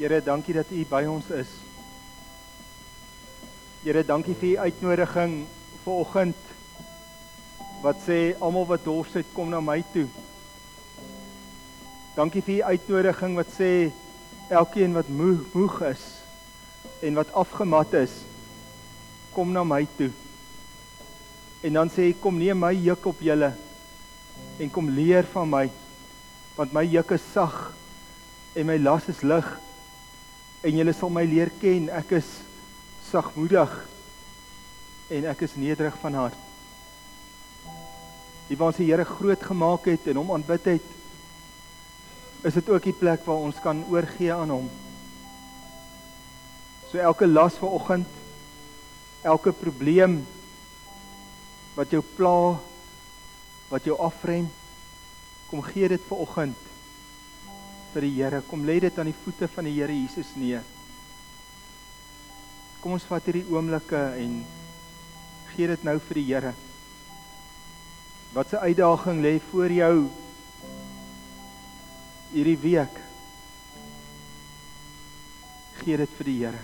Here, dankie dat U by ons is. Here, dankie vir U uitnodiging vanoggend wat sê almal wat dors het, kom na my toe. Dankie vir U uitnodiging wat sê elkeen wat moeg, moeg is en wat afgemat is, kom na my toe. En dan sê hy kom neem my juk op julle en kom leer van my want my juk is sag en my las is lig en julle sal my leer ken ek is sagmoedig en ek is nederig van hart. Die waar ons die Here groot gemaak het en hom aanbid het is dit ook die plek waar ons kan oorgee aan hom. So elke las vanoggend, elke probleem wat jou pla, wat jou afrem, kom gee dit vanoggend vir die Here. Kom lê dit aan die voete van die Here Jesus neer. Kom ons vat hierdie oomblikke en gee dit nou vir die Here. Wat 'n uitdaging lê voor jou hierdie week? Gee dit vir die Here.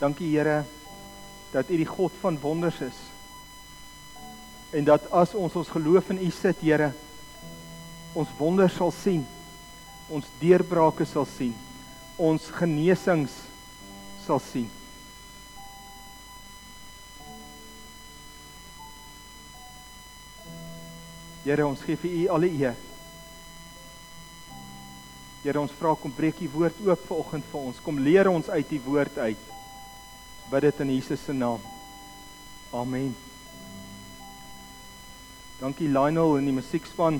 Dankie Here dat U die God van wonders is en dat as ons ons geloof in U sit, Here, ons wonders sal sien. Ons deurbrake sal sien. Ons genesings sal sien. Here, ons gee vir U alle eer. Here, ons vra kom breek U woord oop vanoggend vir ons. Kom leer ons uit U woord uit. Bid dit in Jesus se naam. Amen. Dankie Lionel en die musiekspan.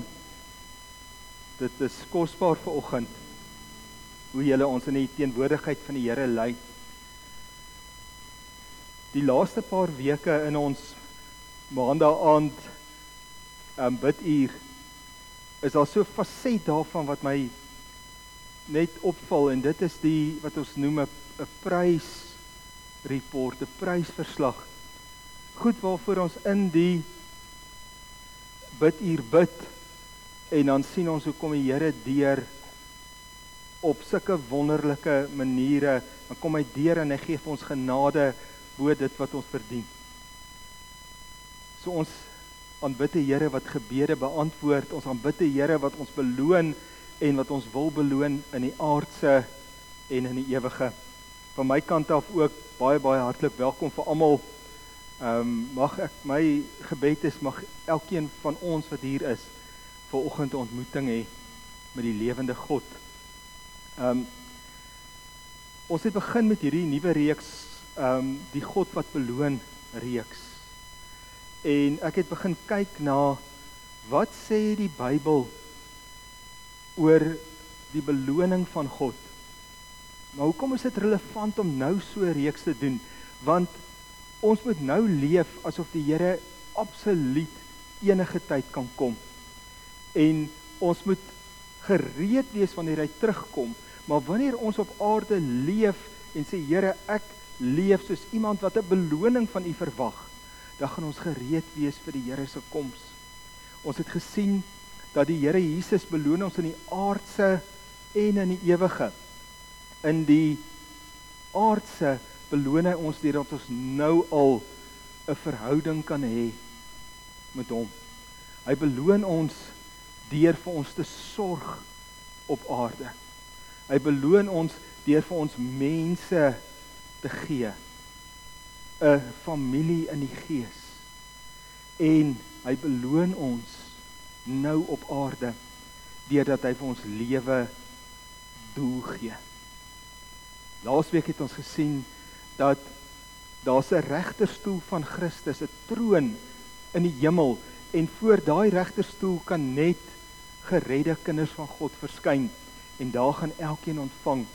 Dit is kosbaar vir oggend hoe julle ons in die teenwoordigheid van die Here lei. Die laaste paar weke in ons maandag aand um, biduur is daar so faset daarvan wat my net opval en dit is die wat ons noem 'n prys report, 'n prysverslag. Goed waarvoor ons in die bid uur bid en dan sien ons hoe kom die Here deur op sulke wonderlike maniere. Dan kom hy deur en hy gee vir ons genade bo dit wat ons verdien. So ons aanbid die Here wat gebede beantwoord. Ons aanbid die Here wat ons beloon en wat ons wil beloon in die aardse en in die ewige. Van my kant af ook baie baie hartlik welkom vir almal Ehm um, mag ek my gebed is mag elkeen van ons wat hier is ver oggend 'n ontmoeting hê met die lewende God. Ehm um, ons het begin met hierdie nuwe reeks ehm um, die God wat beloon reeks. En ek het begin kyk na wat sê die Bybel oor die beloning van God. Maar hoekom is dit relevant om nou so 'n reeks te doen? Want ons moet nou leef asof die Here absoluut enige tyd kan kom. En ons moet gereed wees wanneer hy terugkom. Maar wanneer ons op aarde leef en sê Here, ek leef soos iemand wat 'n beloning van U verwag, dan gaan ons gereed wees vir die Here se koms. Ons het gesien dat die Here Jesus beloon ons in die aardse en in die ewige. In die aardse beloon hy ons deurdat ons nou al 'n verhouding kan hê met hom. Hy beloon ons deur vir ons te sorg op aarde. Hy beloon ons deur vir ons mense te gee. 'n familie in die gees. En hy beloon ons nou op aarde deurdat hy vir ons lewe doel gee. Laasweek het ons gesien dat daar's 'n regterstoel van Christus, 'n troon in die hemel en voor daai regterstoel kan net geredde kinders van God verskyn en daar gaan elkeen ontvang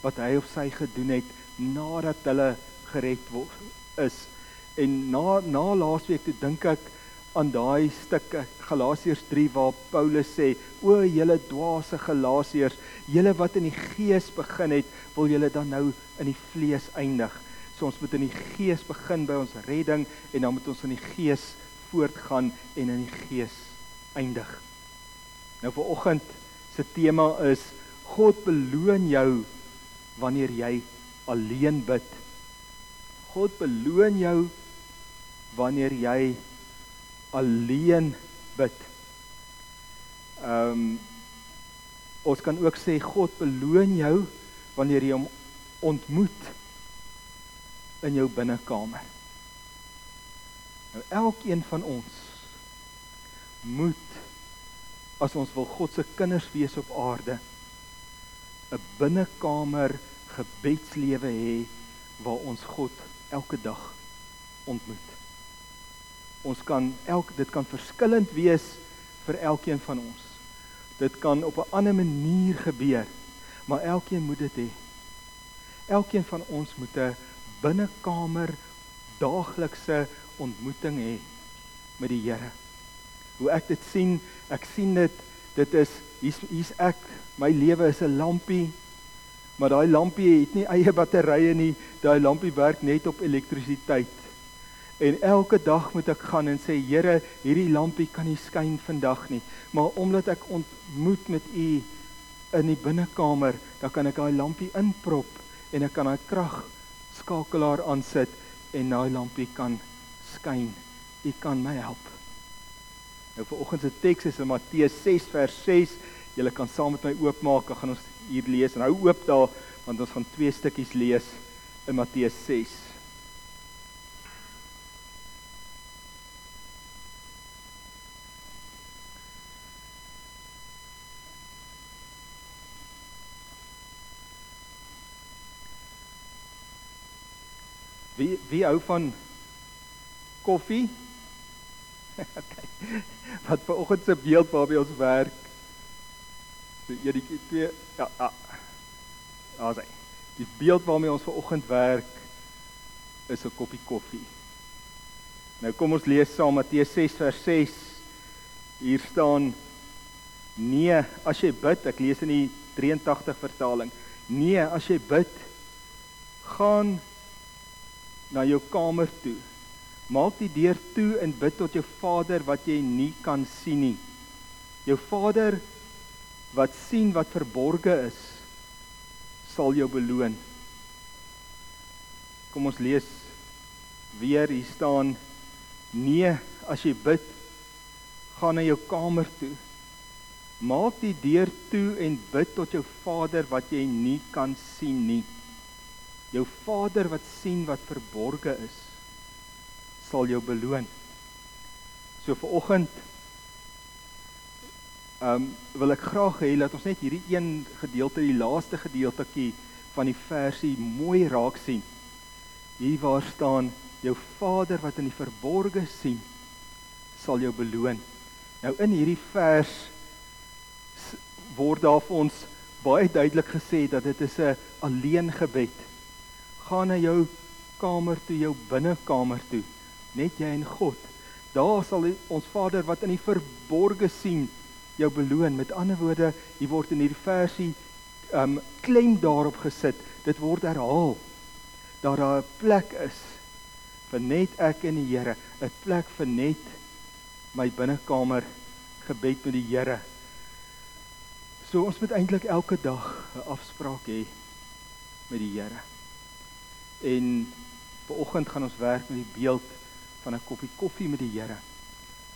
wat hy of sy gedoen het nadat hulle gered word is. En na na laasweek toe dink ek aan daai stuk Galasiërs 3 waar Paulus sê: "O julle dwaase Galasiërs, julle wat in die gees begin het, wil julle dan nou in die vlees eindig?" So ons moet in die gees begin by ons redding en dan moet ons in die gees voortgaan en in die gees eindig. Nou vir oggend se tema is God beloon jou wanneer jy alleen bid. God beloon jou wanneer jy alleen bid. Ehm um, ons kan ook sê God beloon jou wanneer jy hom ontmoet in jou binnekamer. Nou elkeen van ons moet as ons wil God se kinders wees op aarde 'n binnekamer gebedslewe hê waar ons God elke dag ontmoet. Ons kan elk dit kan verskillend wees vir elkeen van ons. Dit kan op 'n ander manier gebeur, maar elkeen moet dit hê. Elkeen van ons moet 'n binnekamer daaglikse ontmoeting hê met die Here. Hoe ek dit sien, ek sien dit dit is hier's hier's ek, my lewe is 'n lampie, maar daai lampie het nie eie batterye nie, daai lampie werk net op elektrisiteit. En elke dag moet ek gaan en sê Here, hierdie lampie kan nie skyn vandag nie, maar omdat ek ontmoet met U in die binnekamer, dan kan ek daai lampie inprop en ek kan daai krag skakelaar aansit en daai lampie kan skyn. U kan my help. Nou vir oggend se teks is in Matteus 6 vers 6. Julle kan saam met my oopmaak, dan gaan ons hier lees en hou oop daar want ons gaan twee stukkies lees in Matteus 6. Wie hou van koffie? okay. Wat ver oggend se beeld waarby ons werk. So enetjie twee ja, ja. Daar's hy. Die beeld waarmee ons ver oggend werk is 'n koppie koffie. Nou kom ons lees saam Matteus 6 vers 6. Hier staan Nee, as jy bid, ek lees in die 83 vertaling. Nee, as jy bid, gaan na jou kamer toe. Maak die deur toe en bid tot jou Vader wat jy nie kan sien nie. Jou Vader wat sien wat verborge is, sal jou beloon. Kom ons lees weer hier staan: Nee, as jy bid, gaan na jou kamer toe. Maak die deur toe en bid tot jou Vader wat jy nie kan sien nie jou Vader wat sien wat verborge is, sal jou beloon. So vir oggend ehm um, wil ek graag hê dat ons net hierdie een gedeelte, die laaste gedeeltetjie van die versie mooi raak sien. Hier waar staan jou Vader wat in die verborge sien, sal jou beloon. Nou in hierdie vers word daar vir ons baie duidelik gesê dat dit is 'n alleen gebed gaan na jou kamer toe, jou binnekamer toe, net jy en God. Daar sal die, ons Vader wat in die verborge sien jou beloon. Met ander woorde, hier word in hierdie versie um klem daarop gesit. Dit word herhaal dat daar 'n plek is vir net ek en die Here, 'n plek vir net my binnekamer gebed met die Here. So ons moet eintlik elke dag 'n afspraak hê met die Here. En vanoggend gaan ons werk met die beeld van 'n koppie koffie met die Here.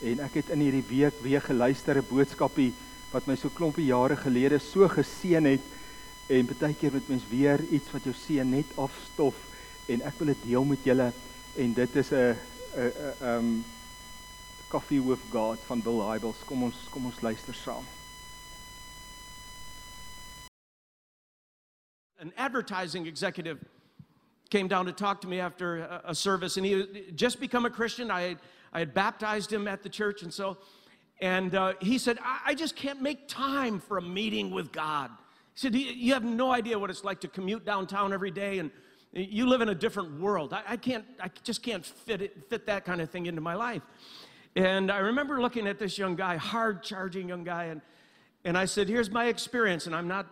En ek het in hierdie week weer geluister 'n boodskapie wat my so klompie jare gelede so geseën het en baie keer met mens weer iets wat jou seën net afstof en ek wil dit deel met julle en dit is 'n 'n um Coffee with God van Bill Hybels. Kom ons kom ons luister saam. An advertising executive came down to talk to me after a, service, and he had just become a Christian. I had, I had baptized him at the church, and so, and uh, he said, I, I just can't make time for a meeting with God. He said, You have no idea what it's like to commute downtown every day, and you live in a different world. I, I can't, I just can't fit, it, fit that kind of thing into my life. And I remember looking at this young guy, hard charging young guy, and, and I said, Here's my experience, and I'm not,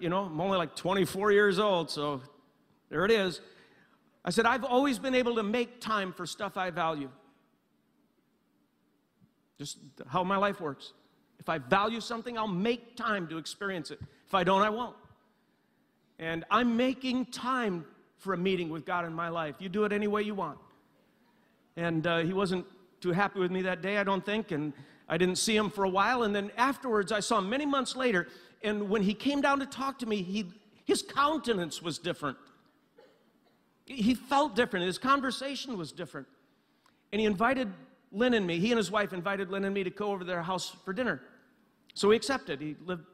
you know, I'm only like 24 years old, so there it is. I said, I've always been able to make time for stuff I value. Just how my life works. If I value something, I'll make time to experience it. If I don't, I won't. And I'm making time for a meeting with God in my life. You do it any way you want. And uh, he wasn't too happy with me that day, I don't think. And I didn't see him for a while. And then afterwards, I saw him many months later. And when he came down to talk to me, he, his countenance was different. He felt different. His conversation was different. And he invited Lynn and me, he and his wife invited Lynn and me to go over to their house for dinner. So we accepted. He lived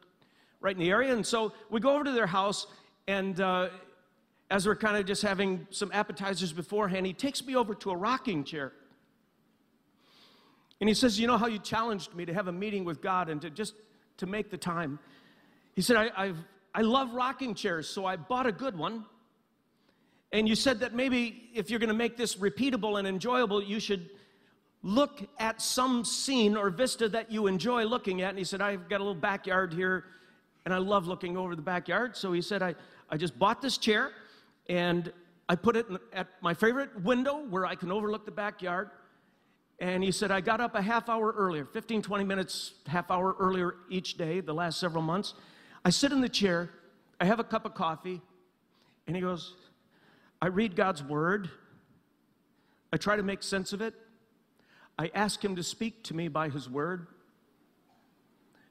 right in the area. And so we go over to their house, and uh, as we're kind of just having some appetizers beforehand, he takes me over to a rocking chair. And he says, You know how you challenged me to have a meeting with God and to just to make the time? He said, I, I've, I love rocking chairs, so I bought a good one. And you said that maybe if you're going to make this repeatable and enjoyable, you should look at some scene or vista that you enjoy looking at. And he said, I've got a little backyard here, and I love looking over the backyard. So he said, I, I just bought this chair, and I put it at my favorite window where I can overlook the backyard. And he said, I got up a half hour earlier, 15, 20 minutes, half hour earlier each day, the last several months. I sit in the chair, I have a cup of coffee, and he goes, I read God's word, I try to make sense of it, I ask Him to speak to me by His word.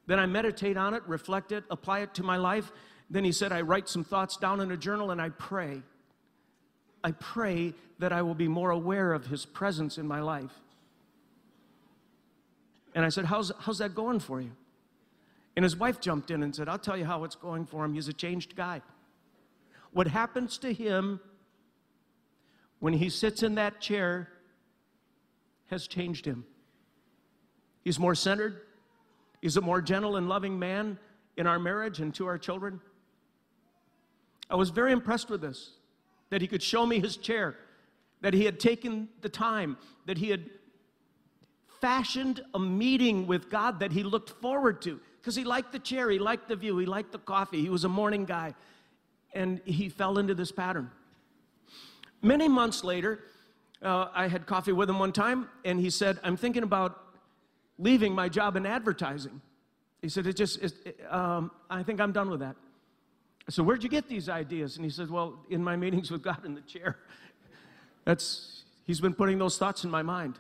Then I meditate on it, reflect it, apply it to my life. Then He said, I write some thoughts down in a journal and I pray. I pray that I will be more aware of His presence in my life. And I said, How's, how's that going for you? And his wife jumped in and said, I'll tell you how it's going for him. He's a changed guy. What happens to him when he sits in that chair has changed him. He's more centered, he's a more gentle and loving man in our marriage and to our children. I was very impressed with this that he could show me his chair, that he had taken the time, that he had fashioned a meeting with God that he looked forward to because he liked the chair, he liked the view, he liked the coffee, he was a morning guy, and he fell into this pattern. Many months later, uh, I had coffee with him one time, and he said, I'm thinking about leaving my job in advertising. He said, it just, it, um, I think I'm done with that. I said, Where'd you get these ideas? And he said, Well, in my meetings with God in the chair. That's, he's been putting those thoughts in my mind.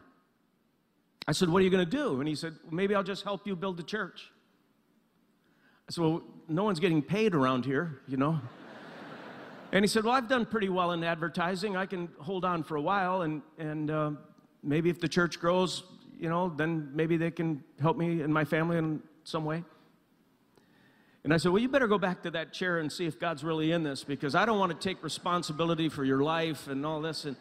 I said, What are you going to do? And he said, Maybe I'll just help you build the church. I said, Well, no one's getting paid around here, you know. And he said, Well, I've done pretty well in advertising. I can hold on for a while, and, and uh, maybe if the church grows, you know, then maybe they can help me and my family in some way. And I said, Well, you better go back to that chair and see if God's really in this because I don't want to take responsibility for your life and all this. And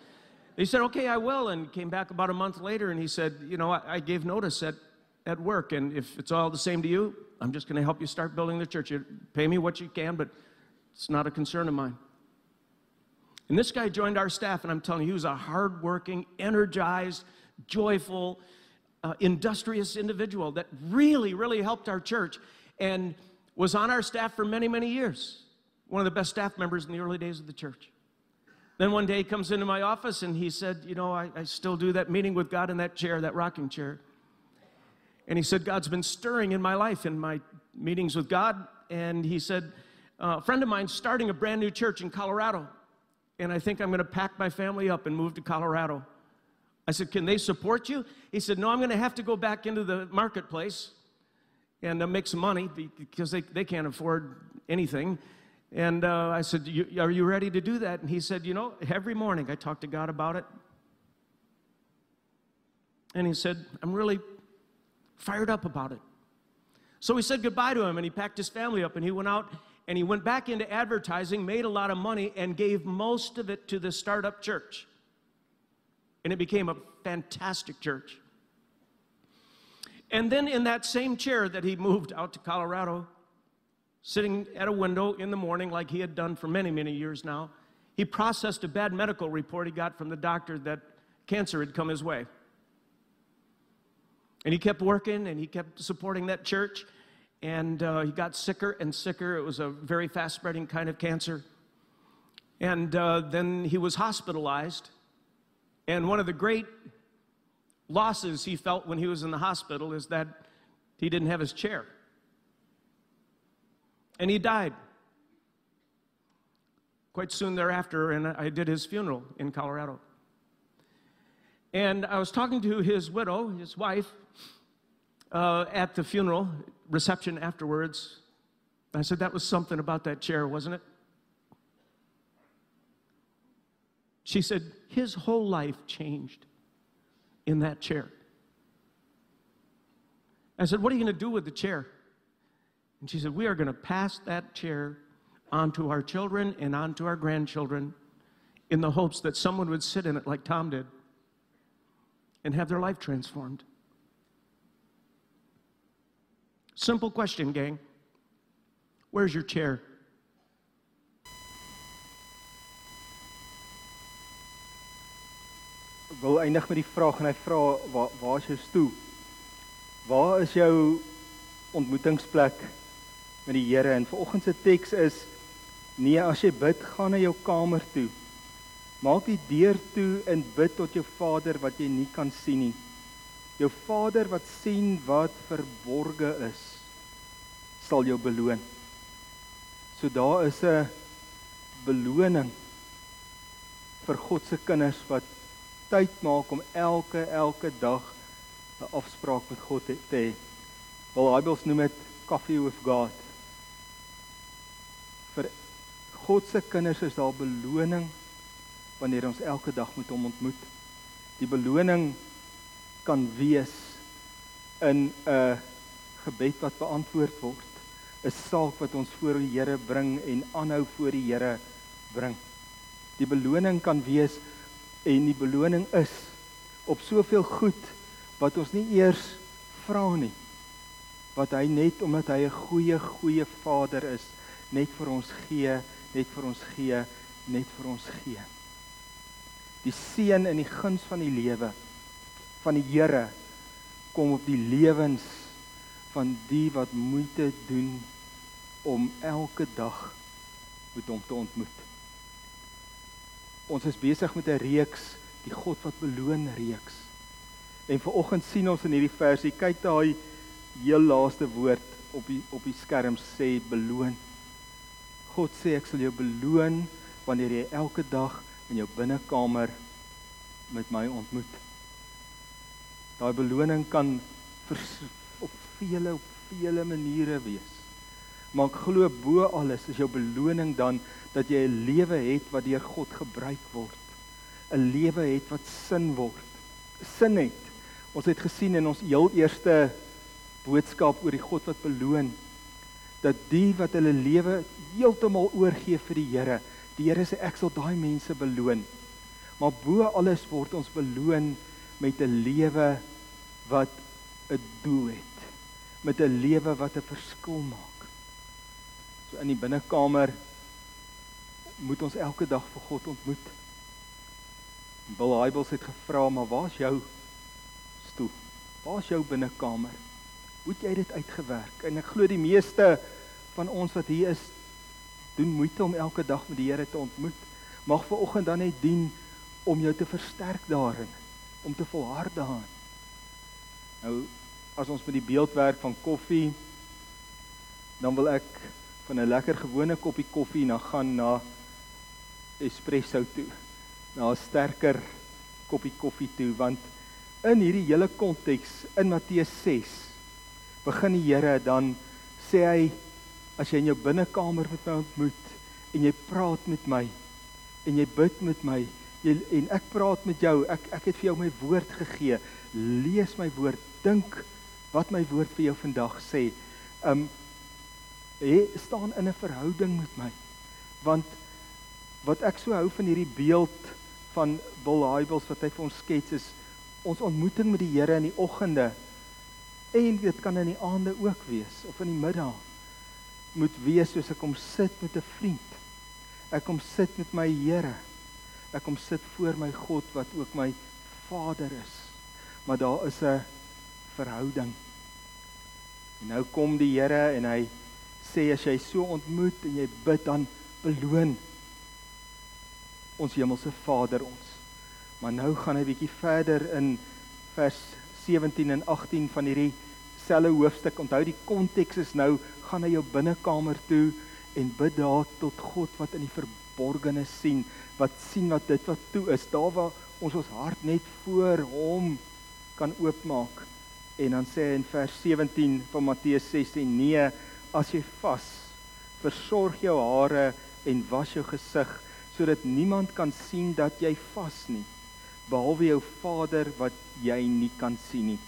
he said, Okay, I will. And came back about a month later and he said, You know, I, I gave notice at, at work, and if it's all the same to you, I'm just going to help you start building the church. You pay me what you can, but it's not a concern of mine. And this guy joined our staff, and I'm telling you, he was a hardworking, energized, joyful, uh, industrious individual that really, really helped our church and was on our staff for many, many years. One of the best staff members in the early days of the church. Then one day he comes into my office and he said, You know, I, I still do that meeting with God in that chair, that rocking chair. And he said, God's been stirring in my life in my meetings with God. And he said, uh, A friend of mine's starting a brand new church in Colorado and I think I'm going to pack my family up and move to Colorado. I said, Can they support you? He said, No, I'm going to have to go back into the marketplace and uh, make some money because they, they can't afford anything. And uh, I said, Are you ready to do that? And he said, You know, every morning I talk to God about it. And he said, I'm really fired up about it. So we said goodbye to him and he packed his family up and he went out and he went back into advertising, made a lot of money, and gave most of it to the startup church. And it became a fantastic church. And then in that same chair that he moved out to Colorado, sitting at a window in the morning, like he had done for many, many years now, he processed a bad medical report he got from the doctor that cancer had come his way. And he kept working and he kept supporting that church and uh, he got sicker and sicker. It was a very fast spreading kind of cancer. And uh, then he was hospitalized. And one of the great losses he felt when he was in the hospital is that He didn't have his chair. And he died quite soon thereafter, and I did his funeral in Colorado. And I was talking to his widow, his wife, uh, at the funeral reception afterwards. I said, That was something about that chair, wasn't it? She said, His whole life changed in that chair. I said, What are you going to do with the chair? And she said, We are going to pass that chair onto our children and onto our grandchildren in the hopes that someone would sit in it like Tom did and have their life transformed. Simple question, gang. Where's your chair? Ek wil eindig met die vraag en hy vra waar waar is jou stoel? Waar is jou ontmoetingsplek met die Here? En vanoggend se teks is nee, as jy bid, gaan na jou kamer toe. Maak die deur toe en bid tot jou Vader wat jy nie kan sien nie. Jou Vader wat sien wat verborge is, sal jou beloon. So daar is 'n beloning vir God se kinders wat tyd maak om elke elke dag 'n afspraak met God te hê. Wel Bybels noem dit coffee with God. Vir God se kinders is daar beloning wanneer ons elke dag met hom ontmoet. Die beloning kan wees in 'n gebed wat beantwoord word, 'n saak wat ons voor die Here bring en aanhou voor die Here bring. Die beloning kan wees en die beloning is op soveel goed wat ons nie eers vra nie. Wat hy net omdat hy 'n goeie goeie Vader is net vir ons gee net vir ons gee net vir ons gee. Die seën in die guns van die lewe van die Here kom op die lewens van die wat moeite doen om elke dag met hom te ontmoet ons is besig met 'n reeks, die God wat beloon reeks. En vir oggend sien ons in hierdie versie, kyk daai heel laaste woord op die op die skerm sê beloon. God sê ek sal jou beloon wanneer jy elke dag in jou binnekamer met my ontmoet. Daai beloning kan op vele op vele maniere wees. Maar ek glo bo alles is jou beloning dan dat jy 'n lewe het wat deur God gebruik word. 'n Lewe het wat sin word. Sin het. Ons het gesien in ons heel eerste boodskap oor die God wat beloon dat die wat hulle lewe heeltemal oorgee vir die Here, die Here sê ek sal daai mense beloon. Maar bo alles word ons beloon met 'n lewe wat 'n doel het, met 'n lewe wat 'n verskil maak. So in die binnekamer moet ons elke dag vir God ontmoet. Bill Hybels het gevra, maar waar's jou stoel? Waar's jou binnekamer? Hoe het jy dit uitgewerk? En ek glo die meeste van ons wat hier is, doen moeite om elke dag met die Here te ontmoet. Mag ver oggend dan net dien om jou te versterk daarin, om te volhard daarin. Nou as ons met die beeld werk van koffie, dan wil ek van 'n lekker gewone koppie koffie na gaan na espresso toe. Na 'n sterker koppie koffie toe want in hierdie hele konteks in Matteus 6 begin die Here dan sê hy as jy in jou binnekamer met my ontmoet en jy praat met my en jy bid met my jy, en ek praat met jou ek ek het vir jou my woord gegee lees my woord dink wat my woord vir jou vandag sê um jy staan in 'n verhouding met my want wat ek so hou van hierdie beeld van Bill Hybels wat hy vir ons skets is ons ontmoeting met die Here in die oggende en dit kan in die aande ook wees of in die middag moet wees soos ek kom sit met 'n vriend. Ek kom sit met my Here. Ek kom sit voor my God wat ook my Vader is. Maar daar is 'n verhouding. En nou kom die Here en hy sê as jy so ontmoet en jy bid dan beloon ons hemelse Vader ons. Maar nou gaan hy bietjie verder in vers 17 en 18 van hierdie dieselfde hoofstuk. Onthou die konteks is nou gaan na jou binnekamer toe en bid daar tot God wat in die verborgene sien, wat sien wat dit wat toe is, daar waar ons ons hart net voor hom kan oopmaak. En dan sê hy in vers 17 van Matteus 16: "Nee, as jy vas, versorg jou hare en was jou gesig, sodat niemand kan sien dat jy vas nie, behalwe jou Vader wat jy nie kan sien nie.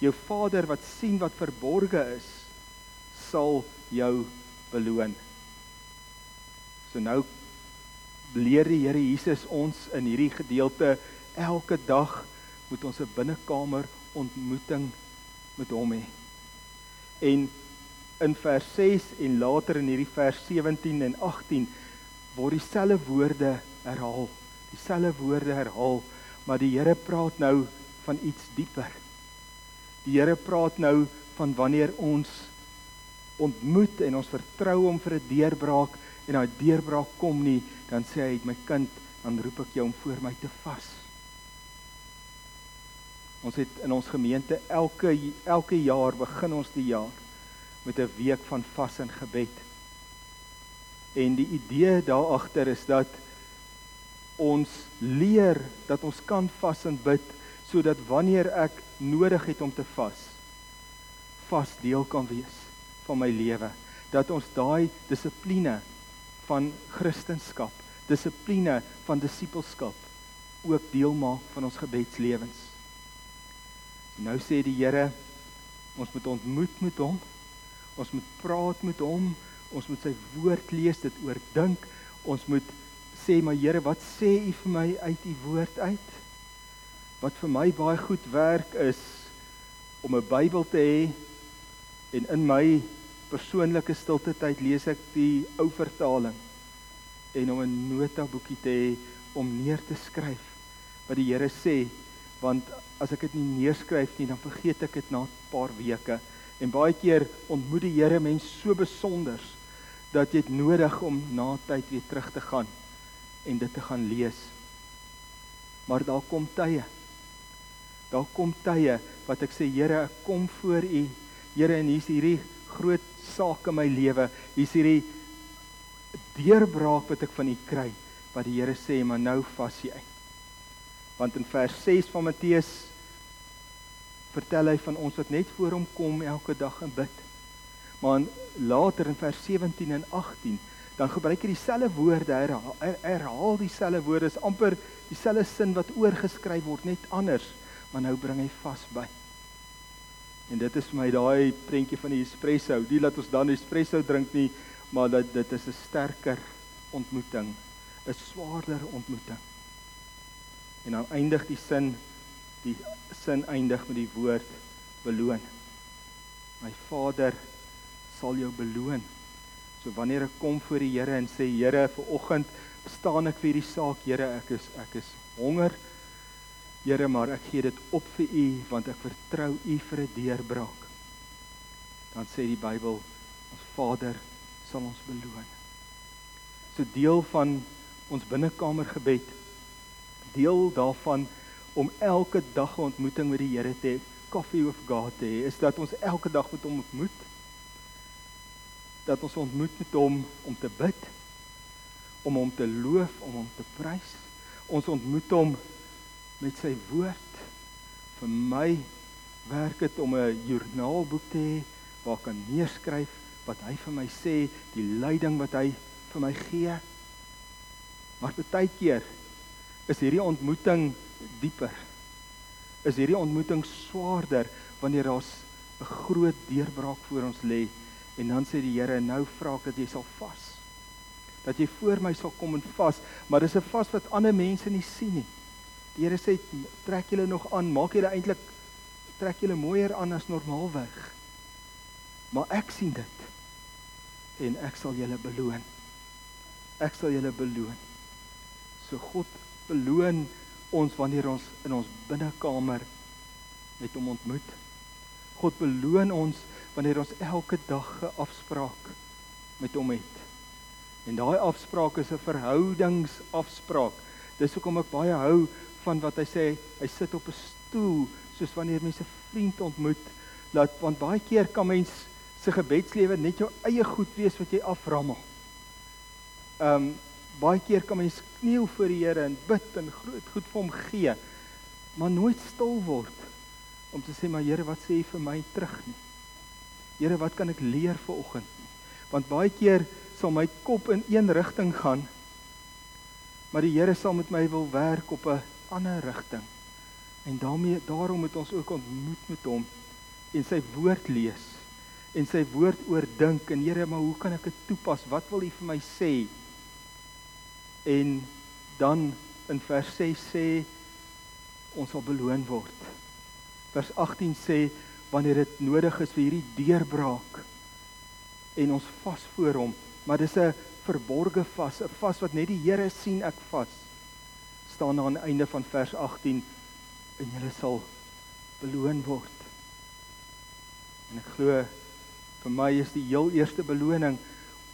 Jou Vader wat sien wat verborge is, sal jou beloon." So nou leer die Here Jesus ons in hierdie gedeelte elke dag moet ons 'n binnekamer ontmoeting met hom hê. En in vers 6 en later in hierdie vers 17 en 18 word dieselfde woorde herhaal. Dieselfde woorde herhaal, maar die Here praat nou van iets dieper. Die Here praat nou van wanneer ons ontmoet en ons vertrou hom vir 'n deurbraak en daai deurbraak kom nie, dan sê hy my kind, dan roep ek jou om voor my te vas. Ons het in ons gemeente elke elke jaar begin ons die jaar met 'n week van vas en gebed. En die idee daar agter is dat ons leer dat ons kan vas en bid sodat wanneer ek nodig het om te vas, vas deel kan wees van my lewe. Dat ons daai dissipline van kristendom, dissipline van disippelskap ook deel maak van ons gebedslewens. Nou sê die Here ons moet ontmoet met hom. Ons moet praat met hom. Ons moet sy woord lees, dit oordink. Ons moet sê maar Here, wat sê U vir my uit U woord uit? Wat vir my baie goed werk is om 'n Bybel te hê en in my persoonlike stilte tyd lees ek die ou vertaling en om 'n notaboekie te hê om neer te skryf wat die Here sê want as ek dit nie neerskryf nie dan vergeet ek dit na 'n paar weke. En baie keer ontmoet die Here mense so besonder dat jy dit nodig om na tyd weer terug te gaan en dit te gaan lees. Maar daar kom tye daar kom tye wat ek sê Here ek kom voor u. Here en hier's hierdie groot saak in my lewe hier's hierdie deurbraak wat ek van u kry wat die Here sê maar nou vas jy Want in vers 6 van Matteus vertel hy van ons wat net voor hom kom elke dag en bid. Maar later in vers 17 en 18 dan gebruik hy dieselfde woorde, hy herhaal dieselfde woorde, is amper dieselfde sin wat oorgeskryf word net anders, maar nou bring hy vas by. En dit is vir my daai prentjie van die espresso, nie dat ons dan espresso drink nie, maar dat dit is 'n sterker ontmoeting, 'n swaarder ontmoeting. En dan eindig die sin die sin eindig met die woord beloon. My Vader sal jou beloon. So wanneer ek kom voor die Here en sê Here, vir oggend staan ek vir hierdie saak, Here, ek is ek is honger. Here, maar ek gee dit op vir U want ek vertrou U vir 'n deurbraak. Dan sê die Bybel, ons Vader sal ons beloon. So deel van ons binnekamer gebed deel daarvan om elke dag 'n ontmoeting met die Here te hê, coffee of God te hê, is dat ons elke dag met hom ontmoet. Dat ons ontmoet met hom om te bid, om hom te loof, om hom te prys. Ons ontmoet hom met sy woord. Vir my werk dit om 'n joernaalboek te hê waar ek kan neerskryf wat hy vir my sê, die leiding wat hy vir my gee. Maar baie keer is hierdie ontmoeting dieper. Is hierdie ontmoeting swaarder wanneer daar's 'n groot deurbraak voor ons lê en dan sê die Here nou vra ek dat jy sal vas. Dat jy voor my sal kom en vas, maar dis 'n vas wat ander mense nie sien nie. Die Here sê trek julle nog aan, maak julle eintlik trek julle mooier aan as normaalweg. Maar ek sien dit en ek sal julle beloon. Ek sal julle beloon. So God beloon ons wanneer ons in ons binnekamer met hom ontmoet. God beloon ons wanneer ons elke dag 'n afspraak met hom het. En daai afspraak is 'n verhoudingsafspraak. Dis hoekom ek baie hou van wat hy sê, hy sit op 'n stoel soos wanneer mense 'n vriend ontmoet, Laat want baie keer kan mens se gebedslewe net jou eie goed wees wat jy aframmel. Ehm um, baie keer kan mens kniel voor die Here en bid en groot goed vir hom gee, maar nooit stil word om te sê maar Here, wat sê U vir my terug nie? Here, wat kan ek leer vir oggend? Want baie keer sal my kop in een rigting gaan, maar die Here sal met my wil werk op 'n ander rigting. En daarmee daarom moet ons ook ontmoet met hom en sy woord lees en sy woord oordink en Here, maar hoe kan ek dit toepas? Wat wil U vir my sê? En dan in vers 6 sê ons sal beloon word. Vers 18 sê wanneer dit nodig is vir hierdie deurbraak en ons vas voor hom, maar dis 'n verborgde vas, 'n vas wat net die Here sien ek vas. Staan aan die einde van vers 18 en jy sal beloon word. En ek glo vir my is die heel eerste beloning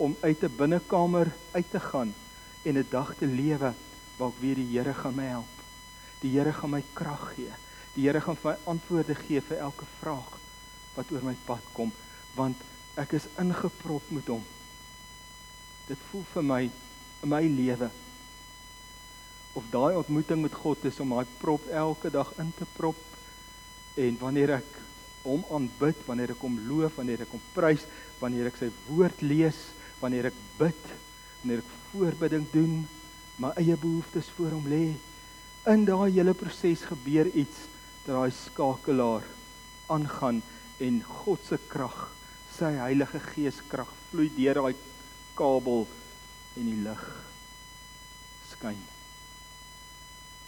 om uit 'n binnekamer uit te gaan en 'n dag te lewe waar ek weet die Here gaan my help. Die Here gaan my krag gee. Die Here gaan vir my antwoorde gee vir elke vraag wat oor my pad kom, want ek is ingeprop met hom. Dit voel vir my in my lewe of daai ontmoeting met God is om daai prop elke dag in te prop en wanneer ek hom aanbid, wanneer ek hom loof, wanneer ek hom prys, wanneer ek sy woord lees, wanneer ek bid, wanneer ek voorbidding doen, my eie behoeftes voor hom lê, in daai hele proses gebeur iets dat daai skakelaar aangaan en God se krag, sy Heilige Gees krag vloei deur daai kabel en die lig skyn.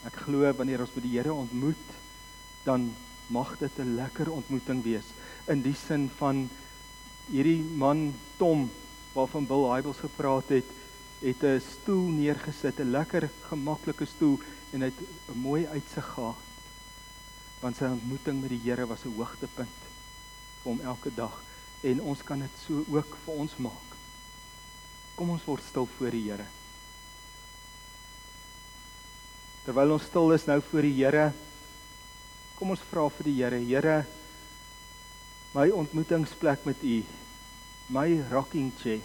Ek glo wanneer ons by die Here ontmoet, dan mag dit 'n lekker ontmoeting wees in die sin van hierdie man Tom waarvan Bill Hybels gepraat het, het 'n stoel neergesit, 'n lekker gemaklike stoel en hy het 'n mooi uitsig gehad want sy ontmoeting met die Here was 'n hoogtepunt vir hom elke dag en ons kan dit so ook vir ons maak. Kom ons word stil voor die Here. Terwyl ons stil is nou voor die Here, kom ons vra vir die Here, Here, my ontmoetingsplek met U, my rocking chair.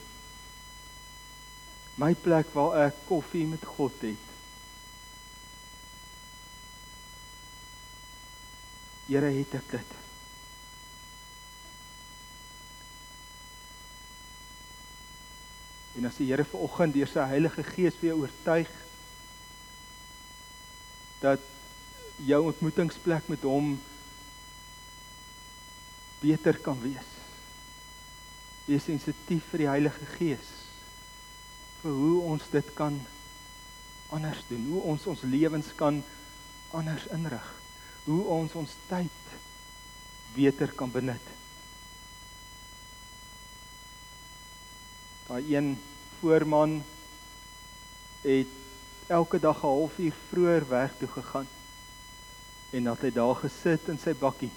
My plek waar ek koffie met God het. Here het ek dit. En as die Here ver oggend deur sy Heilige Gees vir jou oortuig dat jou ontmoetingsplek met hom beter kan wees. Wees sensitief vir die Heilige Gees vir hoe ons dit kan anders doen, hoe ons ons lewens kan anders inrig hoe ons ons tyd beter kan benut. Daai een voorman het elke dag 'n halfuur vroeër werk toe gegaan en dat hy daar gesit in sy bakkie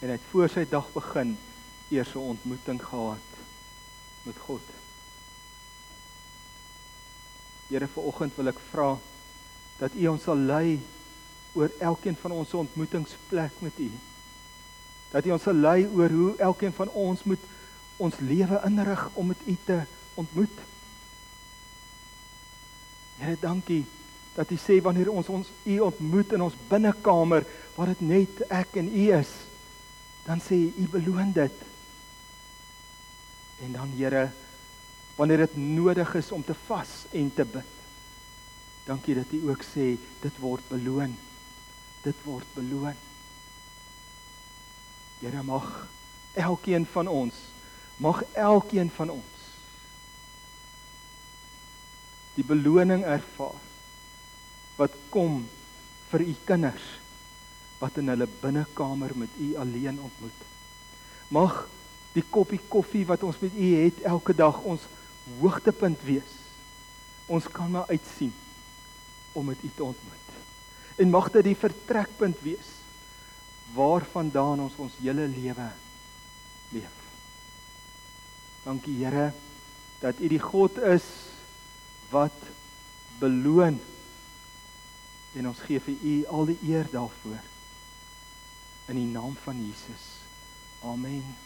en hy het voor sy dag begin eers 'n ontmoeting gehad met God. Here, vanoggend wil ek vra dat U ons sal lei oor elkeen van ons ontmoetingsplek met U. Dat U ons sal lei oor hoe elkeen van ons moet ons lewe inrig om met U te ontmoet. Here, dankie dat U sê wanneer ons ons U ontmoet in ons binnekamer waar dit net ek en U is, dan sê U beloon dit. En dan Here, wanneer dit nodig is om te vas en te bid, dankie dat U ook sê dit word beloon dit word beloon. Here mag elkeen van ons mag elkeen van ons die beloning ervaar wat kom vir u kinders wat in hulle binnekamer met u alleen ontmoet. Mag die koppie koffie wat ons met u het elke dag ons hoogtepunt wees. Ons kan maar uitsien om met u te ontmoet en mag dit die vertrekpunt wees waarvandaan ons ons hele lewe leef. Dankie Here dat U die God is wat beloon en ons gee vir U al die eer daarvoor in die naam van Jesus. Amen.